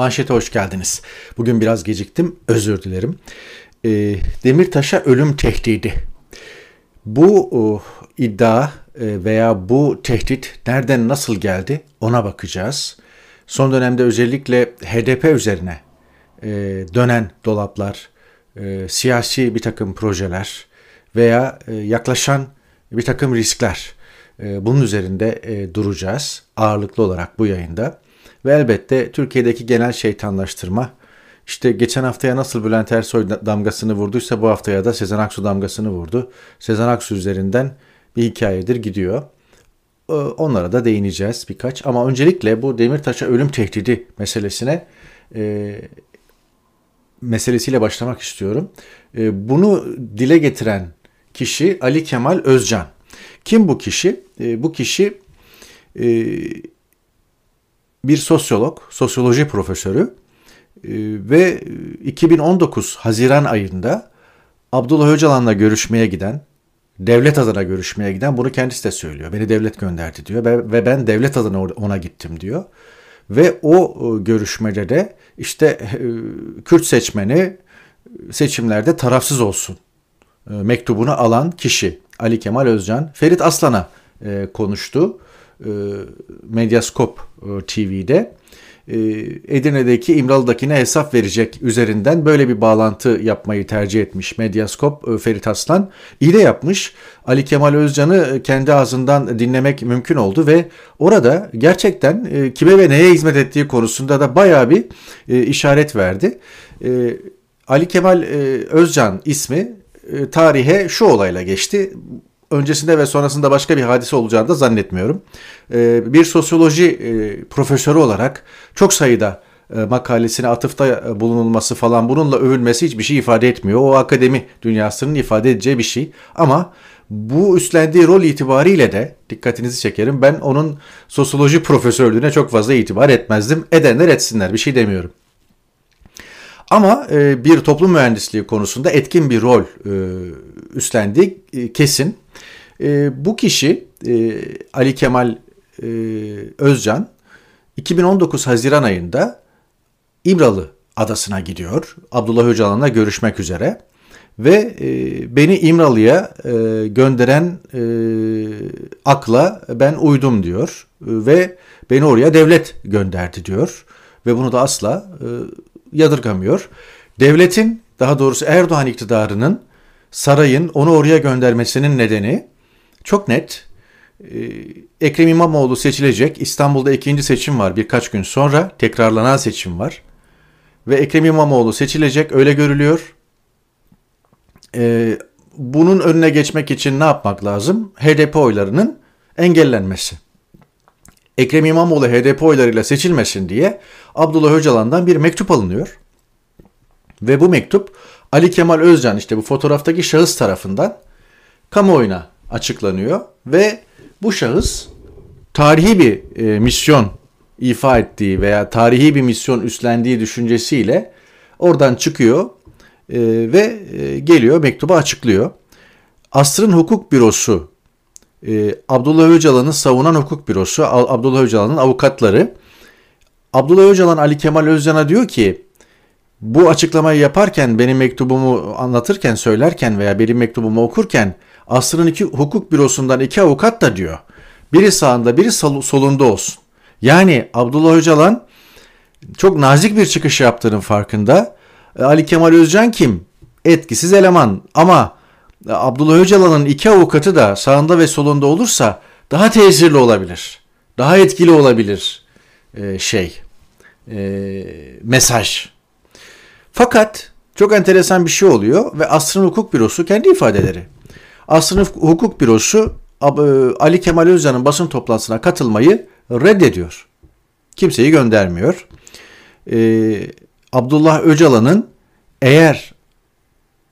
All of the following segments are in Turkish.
Manşete hoş geldiniz. Bugün biraz geciktim, özür dilerim. E, Demirtaş'a ölüm tehdidi. Bu o, iddia e, veya bu tehdit nereden nasıl geldi ona bakacağız. Son dönemde özellikle HDP üzerine e, dönen dolaplar, e, siyasi bir takım projeler veya e, yaklaşan bir takım riskler e, bunun üzerinde e, duracağız ağırlıklı olarak bu yayında. Ve elbette Türkiye'deki genel şeytanlaştırma işte geçen haftaya nasıl Bülent Ersoy damgasını vurduysa bu haftaya da Sezen Aksu damgasını vurdu. Sezen Aksu üzerinden bir hikayedir gidiyor. Ee, onlara da değineceğiz birkaç. Ama öncelikle bu Demirtaş'a ölüm tehdidi meselesine e, meselesiyle başlamak istiyorum. E, bunu dile getiren kişi Ali Kemal Özcan. Kim bu kişi? E, bu kişi e, bir sosyolog, sosyoloji profesörü e, ve 2019 Haziran ayında Abdullah Öcalan'la görüşmeye giden, devlet adına görüşmeye giden bunu kendisi de söylüyor. Beni devlet gönderdi diyor ve ben devlet adına ona gittim diyor. Ve o e, görüşmede de işte e, Kürt seçmeni seçimlerde tarafsız olsun mektubunu alan kişi Ali Kemal Özcan Ferit Aslan'a konuştu. Medyaskop TV'de. E, Edirne'deki İmralı'dakine hesap verecek üzerinden böyle bir bağlantı yapmayı tercih etmiş Medyaskop e, Ferit Aslan. İyi de yapmış. Ali Kemal Özcan'ı kendi ağzından dinlemek mümkün oldu ve orada gerçekten e, kime ve neye hizmet ettiği konusunda da bayağı bir işaret verdi. Ali Kemal Özcan ismi tarihe şu olayla geçti öncesinde ve sonrasında başka bir hadise olacağını da zannetmiyorum. Ee, bir sosyoloji e, profesörü olarak çok sayıda e, makalesine atıfta e, bulunulması falan bununla övülmesi hiçbir şey ifade etmiyor. O akademi dünyasının ifade edeceği bir şey. Ama bu üstlendiği rol itibariyle de dikkatinizi çekerim. Ben onun sosyoloji profesörlüğüne çok fazla itibar etmezdim. Edenler etsinler bir şey demiyorum. Ama bir toplum mühendisliği konusunda etkin bir rol üstlendiği kesin. E, bu kişi e, Ali Kemal e, Özcan 2019 Haziran ayında İmralı adasına gidiyor. Abdullah Öcalan'la görüşmek üzere. Ve e, beni İmralı'ya e, gönderen e, akla ben uydum diyor. Ve beni oraya devlet gönderdi diyor. Ve bunu da asla e, yadırgamıyor. Devletin daha doğrusu Erdoğan iktidarının sarayın onu oraya göndermesinin nedeni çok net. Ee, Ekrem İmamoğlu seçilecek. İstanbul'da ikinci seçim var birkaç gün sonra. Tekrarlanan seçim var. Ve Ekrem İmamoğlu seçilecek öyle görülüyor. Ee, bunun önüne geçmek için ne yapmak lazım? HDP oylarının engellenmesi. Ekrem İmamoğlu HDP oylarıyla seçilmesin diye Abdullah Öcalan'dan bir mektup alınıyor. Ve bu mektup Ali Kemal Özcan işte bu fotoğraftaki şahıs tarafından kamuoyuna açıklanıyor ve bu şahıs tarihi bir e, misyon ifa ettiği veya tarihi bir misyon üstlendiği düşüncesiyle oradan çıkıyor e, ve e, geliyor mektubu açıklıyor. Asrın Hukuk Bürosu, e, Abdullah Öcalan'ı savunan hukuk bürosu, Abdullah Öcalan'ın avukatları, Abdullah Öcalan Ali Kemal Özcan'a diyor ki bu açıklamayı yaparken benim mektubumu anlatırken söylerken veya benim mektubumu okurken Asrın iki hukuk bürosundan iki avukat da diyor. Biri sağında biri solunda olsun. Yani Abdullah Öcalan çok nazik bir çıkış yaptığının farkında. E, Ali Kemal Özcan kim? Etkisiz eleman ama e, Abdullah Öcalan'ın iki avukatı da sağında ve solunda olursa daha tesirli olabilir. Daha etkili olabilir e, şey mesaj. Fakat çok enteresan bir şey oluyor ve Asrın Hukuk Bürosu kendi ifadeleri. Asrın Hukuk Bürosu e, Ali Kemal Özcan'ın basın toplantısına katılmayı reddediyor. Kimseyi göndermiyor. Ee, Abdullah Öcalan'ın eğer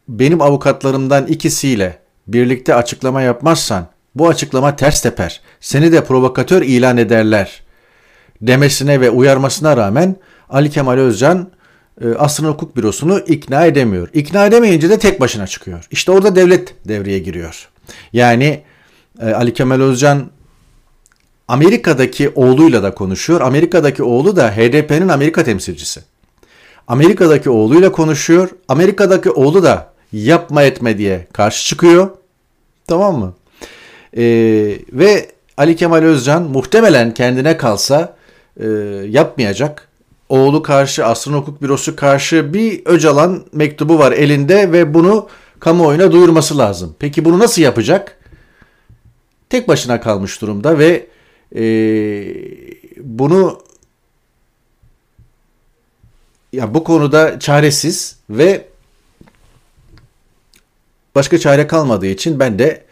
benim avukatlarımdan ikisiyle birlikte açıklama yapmazsan bu açıklama ters teper. Seni de provokatör ilan ederler demesine ve uyarmasına rağmen Ali Kemal Özcan e, Asrın Hukuk Bürosu'nu ikna edemiyor. İkna edemeyince de tek başına çıkıyor. İşte orada devlet devreye giriyor. Yani e, Ali Kemal Özcan Amerika'daki oğluyla da konuşuyor. Amerika'daki oğlu da HDP'nin Amerika temsilcisi. Amerika'daki oğluyla konuşuyor. Amerika'daki oğlu da yapma etme diye karşı çıkıyor. Tamam mı? Ee, ve Ali Kemal Özcan muhtemelen kendine kalsa e, yapmayacak. Oğlu karşı, Asrın Hukuk Bürosu karşı bir Öcalan mektubu var elinde ve bunu kamuoyuna duyurması lazım. Peki bunu nasıl yapacak? Tek başına kalmış durumda ve e, bunu ya bu konuda çaresiz ve başka çare kalmadığı için ben de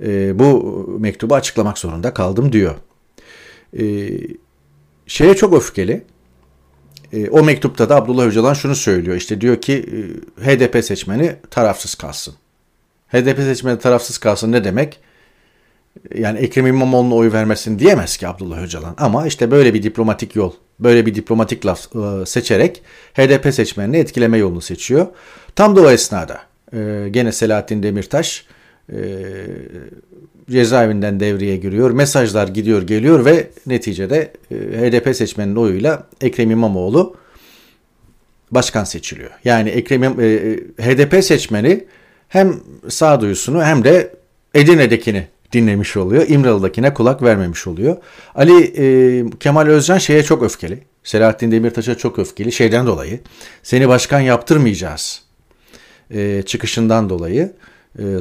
e, bu mektubu açıklamak zorunda kaldım diyor. E, şeye çok öfkeli. E, o mektupta da Abdullah Öcalan şunu söylüyor. İşte diyor ki e, HDP seçmeni tarafsız kalsın. HDP seçmeni tarafsız kalsın ne demek? Yani Ekrem İmamoğlu'na oy vermesin diyemez ki Abdullah Öcalan. Ama işte böyle bir diplomatik yol, böyle bir diplomatik laf e, seçerek HDP seçmenini etkileme yolunu seçiyor. Tam da o esnada e, gene Selahattin Demirtaş e, cezaevinden devreye giriyor. Mesajlar gidiyor geliyor ve neticede e, HDP seçmeninin oyuyla Ekrem İmamoğlu başkan seçiliyor. Yani Ekrem e, HDP seçmeni hem sağduyusunu hem de Edirne'dekini dinlemiş oluyor. İmralı'dakine kulak vermemiş oluyor. Ali e, Kemal Özcan şeye çok öfkeli. Selahattin Demirtaş'a çok öfkeli şeyden dolayı. Seni başkan yaptırmayacağız e, çıkışından dolayı e,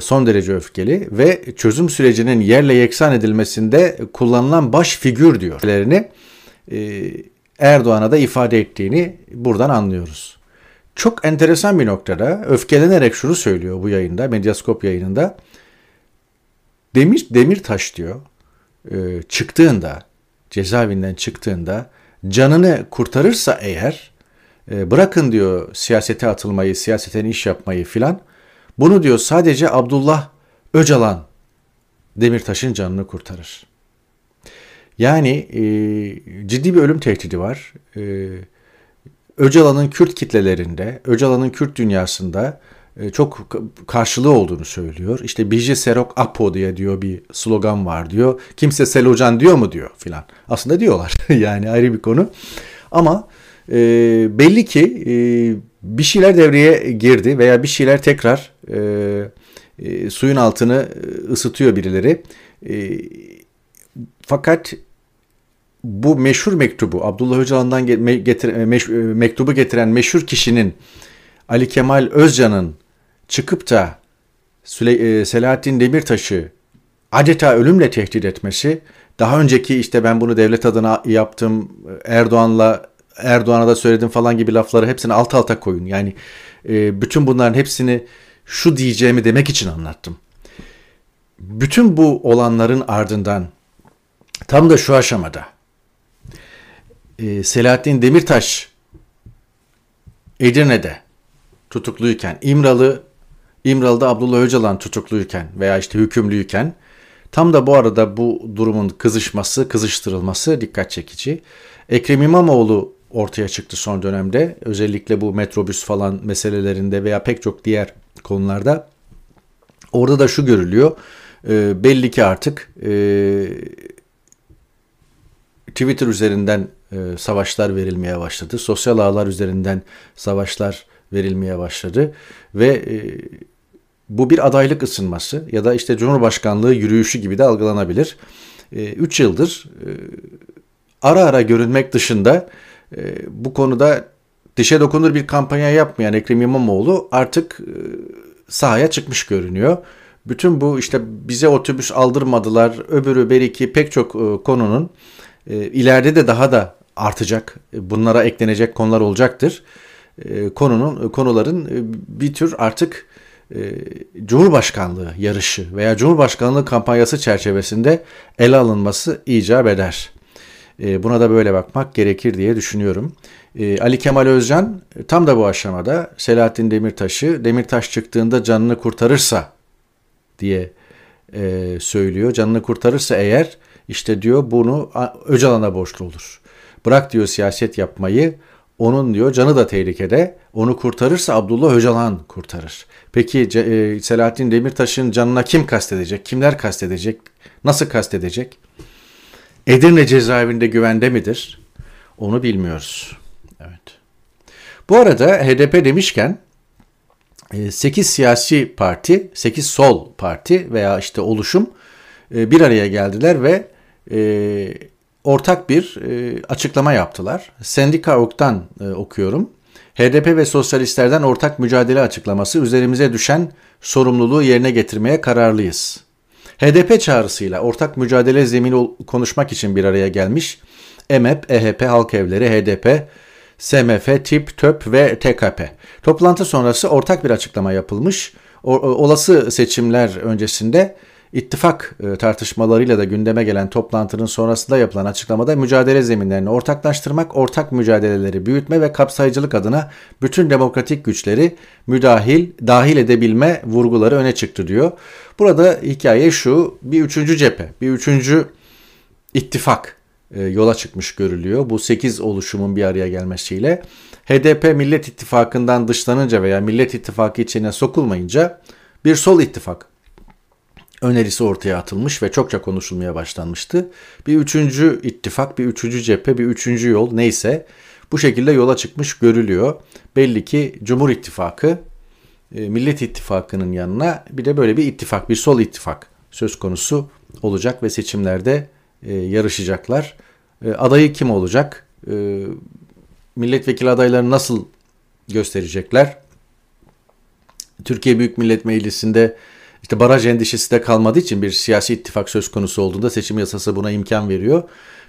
son derece öfkeli ve çözüm sürecinin yerle yeksan edilmesinde kullanılan baş figür diyor. E, Erdoğan'a da ifade ettiğini buradan anlıyoruz. Çok enteresan bir noktada öfkelenerek şunu söylüyor bu yayında, Medyaskop yayınında. Demir Demirtaş diyor e, çıktığında cezaevinden çıktığında canını kurtarırsa eğer e, bırakın diyor siyasete atılmayı, siyaseten iş yapmayı filan. Bunu diyor sadece Abdullah Öcalan Demirtaş'ın canını kurtarır. Yani e, ciddi bir ölüm tehdidi var. E, Öcalan'ın Kürt kitlelerinde, Öcalan'ın Kürt dünyasında e, çok karşılığı olduğunu söylüyor. İşte Biji Serok Apo diye diyor bir slogan var diyor. Kimse Selocan diyor mu diyor filan. Aslında diyorlar yani ayrı bir konu. Ama e, belli ki e, bir şeyler devreye girdi veya bir şeyler tekrar e, e, suyun altını ısıtıyor birileri. E, fakat bu meşhur mektubu Abdullah Öcalan'dan getir, meş, mektubu getiren meşhur kişinin Ali Kemal Özcan'ın çıkıp da Süle, e, Selahattin Demirtaş'ı adeta ölümle tehdit etmesi, daha önceki işte ben bunu devlet adına yaptım, Erdoğan'la Erdoğan'a da söyledim falan gibi lafları hepsini alt alta koyun. Yani e, bütün bunların hepsini şu diyeceğimi demek için anlattım. Bütün bu olanların ardından tam da şu aşamada e, Selahattin Demirtaş Edirne'de tutukluyken, İmralı İmralı'da Abdullah Öcalan tutukluyken veya işte hükümlüyken tam da bu arada bu durumun kızışması, kızıştırılması dikkat çekici. Ekrem İmamoğlu ortaya çıktı son dönemde. Özellikle bu metrobüs falan meselelerinde veya pek çok diğer konularda. Orada da şu görülüyor. E, belli ki artık e, Twitter üzerinden e, savaşlar verilmeye başladı. Sosyal ağlar üzerinden savaşlar verilmeye başladı ve e, bu bir adaylık ısınması ya da işte Cumhurbaşkanlığı yürüyüşü gibi de algılanabilir. 3 e, yıldır e, ara ara görünmek dışında e, bu konuda dişe dokunur bir kampanya yapmayan Ekrem İmamoğlu artık e, sahaya çıkmış görünüyor. Bütün bu işte bize otobüs aldırmadılar, öbürü beriki pek çok e, konunun e, ileride de daha da artacak, bunlara eklenecek konular olacaktır. Konunun konuların bir tür artık Cumhurbaşkanlığı yarışı veya Cumhurbaşkanlığı kampanyası çerçevesinde ele alınması icap eder. Buna da böyle bakmak gerekir diye düşünüyorum. E, Ali Kemal Özcan tam da bu aşamada Selahattin Demirtaş'ı Demirtaş çıktığında canını kurtarırsa diye e, söylüyor. Canını kurtarırsa eğer işte diyor bunu Öcalan'a borçlu olur. Bırak diyor siyaset yapmayı. Onun diyor canı da tehlikede. Onu kurtarırsa Abdullah Öcalan kurtarır. Peki Selahattin Demirtaş'ın canına kim kastedecek? Kimler kastedecek? Nasıl kastedecek? Edirne cezaevinde güvende midir? Onu bilmiyoruz. Bu arada HDP demişken 8 e, siyasi parti, 8 sol parti veya işte oluşum e, bir araya geldiler ve e, ortak bir açıklama yaptılar. Sendika.org'dan okuyorum. HDP ve sosyalistlerden ortak mücadele açıklaması üzerimize düşen sorumluluğu yerine getirmeye kararlıyız. HDP çağrısıyla ortak mücadele zemini konuşmak için bir araya gelmiş EMEP, EHP, Halk Evleri, HDP, SMF, TİP, TÖP ve TKP. Toplantı sonrası ortak bir açıklama yapılmış. O, olası seçimler öncesinde ittifak e, tartışmalarıyla da gündeme gelen toplantının sonrasında yapılan açıklamada mücadele zeminlerini ortaklaştırmak, ortak mücadeleleri büyütme ve kapsayıcılık adına bütün demokratik güçleri müdahil, dahil edebilme vurguları öne çıktı diyor. Burada hikaye şu, bir üçüncü cephe, bir üçüncü ittifak e, yola çıkmış görülüyor. Bu 8 oluşumun bir araya gelmesiyle HDP Millet İttifakı'ndan dışlanınca veya Millet İttifakı içine sokulmayınca bir sol ittifak önerisi ortaya atılmış ve çokça konuşulmaya başlanmıştı. Bir üçüncü ittifak, bir üçüncü cephe, bir üçüncü yol neyse bu şekilde yola çıkmış görülüyor. Belli ki Cumhur İttifakı e, Millet İttifakı'nın yanına bir de böyle bir ittifak, bir sol ittifak söz konusu olacak ve seçimlerde e, yarışacaklar. E, adayı kim olacak? E, milletvekili adaylarını nasıl gösterecekler? Türkiye Büyük Millet Meclisi'nde işte baraj endişesi de kalmadığı için bir siyasi ittifak söz konusu olduğunda seçim yasası buna imkan veriyor.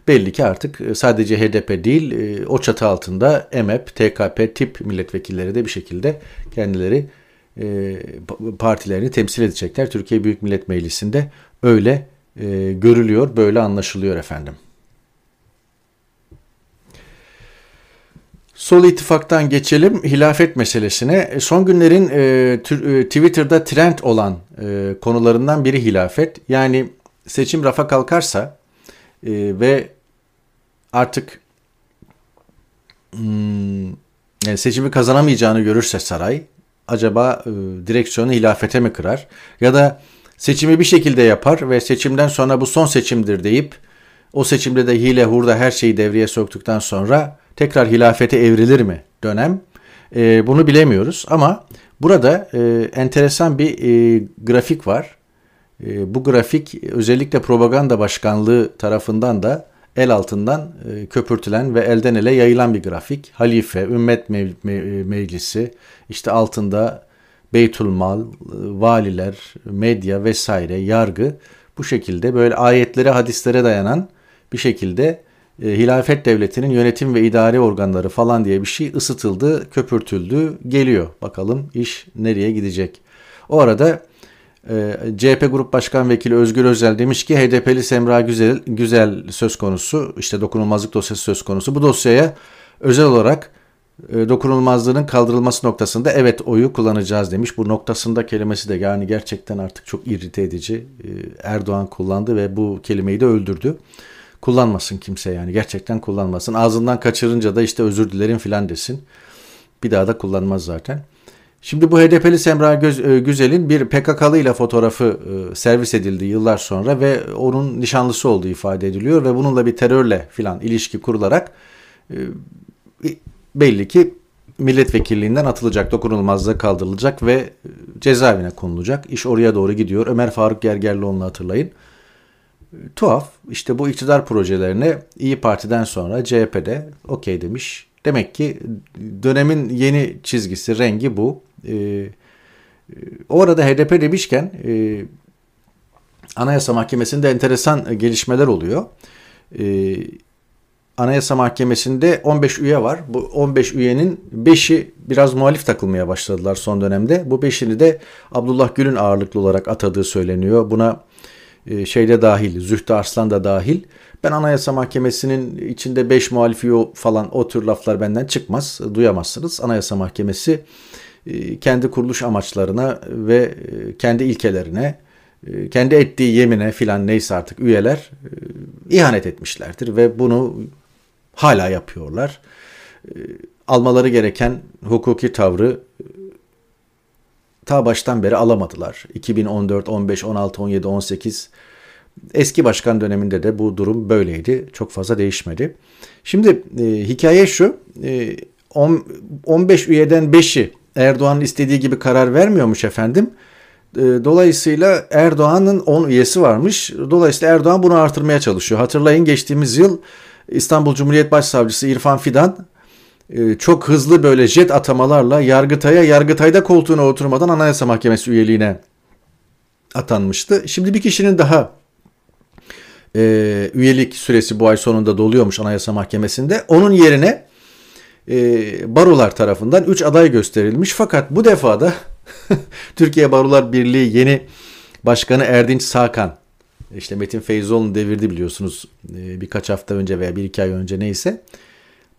Belli ki artık e, sadece HDP değil e, o çatı altında EMEP, TKP tip milletvekilleri de bir şekilde kendileri e, partilerini temsil edecekler. Türkiye Büyük Millet Meclisi'nde öyle görülüyor, böyle anlaşılıyor efendim. Sol ittifaktan geçelim hilafet meselesine. E, son günlerin e, e, Twitter'da trend olan e, konularından biri hilafet. Yani seçim rafa kalkarsa e, ve artık hmm, yani seçimi kazanamayacağını görürse saray acaba e, direksiyonu hilafete mi kırar? Ya da seçimi bir şekilde yapar ve seçimden sonra bu son seçimdir deyip o seçimde de hile hurda her şeyi devreye soktuktan sonra tekrar hilafete evrilir mi dönem? E, bunu bilemiyoruz ama burada e, enteresan bir e, grafik var. E, bu grafik özellikle propaganda başkanlığı tarafından da el altından e, köpürtülen ve elden ele yayılan bir grafik. Halife, ümmet me- me- meclisi, işte altında Beytülmal, valiler, medya vesaire, yargı bu şekilde böyle ayetlere, hadislere dayanan bir şekilde e, hilafet devletinin yönetim ve idari organları falan diye bir şey ısıtıldı, köpürtüldü, geliyor. Bakalım iş nereye gidecek. O arada e, CHP Grup Başkan Vekili Özgür Özel demiş ki HDP'li Semra Güzel, Güzel söz konusu, işte dokunulmazlık dosyası söz konusu. Bu dosyaya özel olarak e, dokunulmazlığının kaldırılması noktasında evet oyu kullanacağız demiş. Bu noktasında kelimesi de yani gerçekten artık çok irrite edici. E, Erdoğan kullandı ve bu kelimeyi de öldürdü kullanmasın kimse yani gerçekten kullanmasın. Ağzından kaçırınca da işte özür dilerim filan desin. Bir daha da kullanmaz zaten. Şimdi bu HDP'li Semra e, Güzel'in bir PKK'lı ile fotoğrafı e, servis edildi yıllar sonra ve onun nişanlısı olduğu ifade ediliyor ve bununla bir terörle filan ilişki kurularak e, belli ki milletvekilliğinden atılacak, dokunulmazlığı kaldırılacak ve cezaevine konulacak. İş oraya doğru gidiyor. Ömer Faruk Gergerlioğlu'nu hatırlayın tuhaf. İşte bu iktidar projelerine İyi Parti'den sonra CHP'de okey demiş. Demek ki dönemin yeni çizgisi, rengi bu. Ee, o arada HDP demişken e, Anayasa Mahkemesi'nde enteresan gelişmeler oluyor. E, Anayasa Mahkemesi'nde 15 üye var. Bu 15 üyenin 5'i biraz muhalif takılmaya başladılar son dönemde. Bu 5'ini de Abdullah Gül'ün ağırlıklı olarak atadığı söyleniyor. Buna e, şeyde dahil, Zühtü Arslan da dahil. Ben Anayasa Mahkemesi'nin içinde 5 muhalifi falan o tür laflar benden çıkmaz, duyamazsınız. Anayasa Mahkemesi e, kendi kuruluş amaçlarına ve e, kendi ilkelerine, kendi ettiği yemine filan neyse artık üyeler ihanet etmişlerdir ve bunu hala yapıyorlar. Almaları gereken hukuki tavrı ta baştan beri alamadılar. 2014, 15, 16, 17, 18 Eski başkan döneminde de bu durum böyleydi. Çok fazla değişmedi. Şimdi e, hikaye şu. E, 10, 15 üyeden 5'i Erdoğan'ın istediği gibi karar vermiyormuş efendim. E, dolayısıyla Erdoğan'ın 10 üyesi varmış. Dolayısıyla Erdoğan bunu artırmaya çalışıyor. Hatırlayın geçtiğimiz yıl İstanbul Cumhuriyet Başsavcısı İrfan Fidan e, çok hızlı böyle jet atamalarla Yargıtay'a, Yargıtay'da koltuğuna oturmadan Anayasa Mahkemesi üyeliğine atanmıştı. Şimdi bir kişinin daha e, üyelik süresi bu ay sonunda doluyormuş Anayasa Mahkemesi'nde. Onun yerine e, barolar tarafından 3 aday gösterilmiş. Fakat bu defada Türkiye Barolar Birliği yeni başkanı Erdinç Sakan işte Metin Feyzoğlu'nu devirdi biliyorsunuz e, birkaç hafta önce veya bir iki ay önce neyse.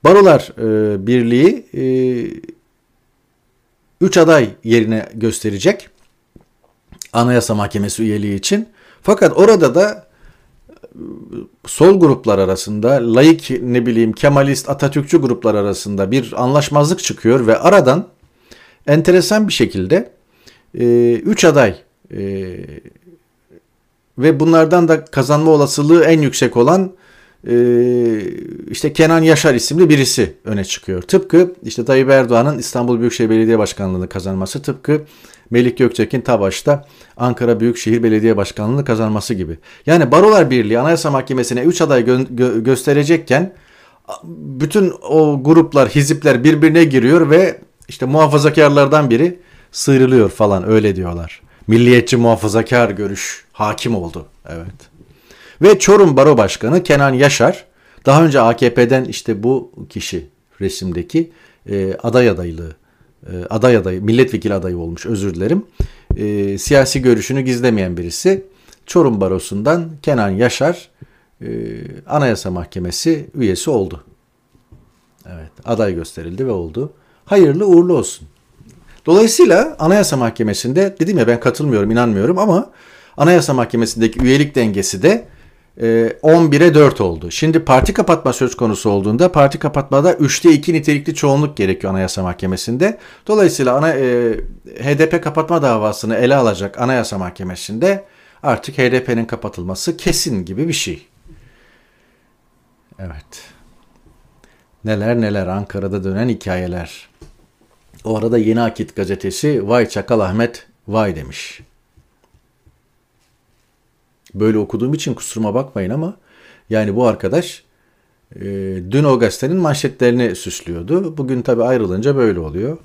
Barolar e, Birliği 3 e, aday yerine gösterecek Anayasa Mahkemesi üyeliği için. Fakat orada da sol gruplar arasında, laik ne bileyim Kemalist, Atatürkçü gruplar arasında bir anlaşmazlık çıkıyor ve aradan enteresan bir şekilde 3 e, aday ve bunlardan da kazanma olasılığı en yüksek olan e, işte Kenan Yaşar isimli birisi öne çıkıyor. Tıpkı işte Tayyip Erdoğan'ın İstanbul Büyükşehir Belediye Başkanlığı'nı kazanması, tıpkı Melik Gökçek'in Tabaş'ta Ankara Büyükşehir Belediye Başkanlığı'nı kazanması gibi. Yani Barolar Birliği Anayasa Mahkemesi'ne 3 aday gö- gö- gösterecekken bütün o gruplar, hizipler birbirine giriyor ve işte muhafazakarlardan biri sıyrılıyor falan öyle diyorlar. Milliyetçi muhafazakar görüş hakim oldu. Evet. Ve Çorum Baro Başkanı Kenan Yaşar daha önce AKP'den işte bu kişi resimdeki e, aday adaylığı e, aday adayı, milletvekili adayı olmuş özür dilerim. E, siyasi görüşünü gizlemeyen birisi. Çorum Barosu'ndan Kenan Yaşar e, Anayasa Mahkemesi üyesi oldu. Evet, aday gösterildi ve oldu. Hayırlı uğurlu olsun. Dolayısıyla Anayasa Mahkemesi'nde dedim ya ben katılmıyorum, inanmıyorum ama Anayasa Mahkemesi'ndeki üyelik dengesi de 11'e 4 oldu. Şimdi parti kapatma söz konusu olduğunda parti kapatmada 3'te 2 nitelikli çoğunluk gerekiyor Anayasa Mahkemesi'nde. Dolayısıyla ana, e, HDP kapatma davasını ele alacak Anayasa Mahkemesi'nde artık HDP'nin kapatılması kesin gibi bir şey. Evet. Neler neler Ankara'da dönen hikayeler. O arada Yeni Akit gazetesi Vay Çakal Ahmet vay demiş. Böyle okuduğum için kusuruma bakmayın ama yani bu arkadaş e, dün o gazetenin manşetlerini süslüyordu. Bugün tabi ayrılınca böyle oluyor.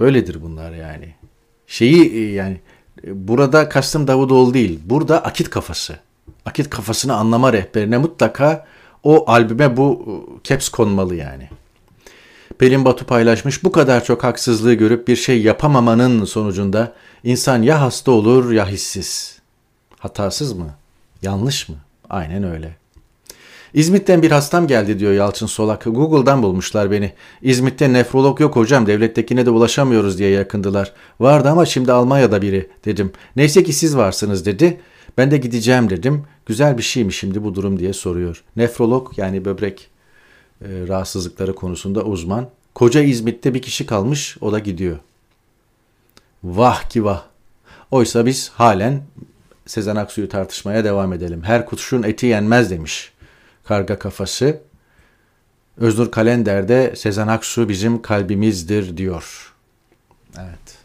Böyledir bunlar yani. Şeyi e, yani e, burada kastım Davutoğlu değil. Burada akit kafası. Akit kafasını anlama rehberine mutlaka o albüme bu e, caps konmalı yani. Pelin Batu paylaşmış bu kadar çok haksızlığı görüp bir şey yapamamanın sonucunda insan ya hasta olur ya hissiz. Hatasız mı? Yanlış mı? Aynen öyle. İzmit'ten bir hastam geldi diyor Yalçın Solak. Google'dan bulmuşlar beni. İzmit'te nefrolog yok hocam devlettekine de ulaşamıyoruz diye yakındılar. Vardı ama şimdi Almanya'da biri dedim. Neyse ki siz varsınız dedi. Ben de gideceğim dedim. Güzel bir şey mi şimdi bu durum diye soruyor. Nefrolog yani böbrek e, rahatsızlıkları konusunda uzman. Koca İzmit'te bir kişi kalmış o da gidiyor. Vah ki vah. Oysa biz halen Sezen Aksu'yu tartışmaya devam edelim. Her kuşun eti yenmez demiş karga kafası. Öznur Kalender'de Sezen Aksu bizim kalbimizdir diyor. Evet.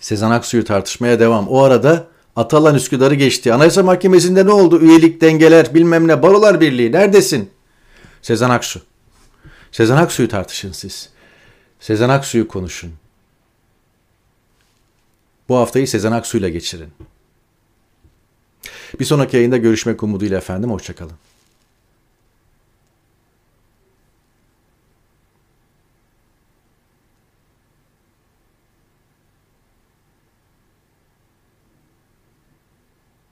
Sezen Aksu'yu tartışmaya devam. O arada Atalan Üsküdar'ı geçti. Anayasa Mahkemesi'nde ne oldu? Üyelik, dengeler, bilmem ne, Barolar Birliği. Neredesin? Sezen Aksu. Sezen Aksu'yu tartışın siz. Sezen Aksu'yu konuşun. Bu haftayı Sezen Aksu'yla geçirin. Bir sonraki yayında görüşmek umuduyla efendim. Hoşçakalın.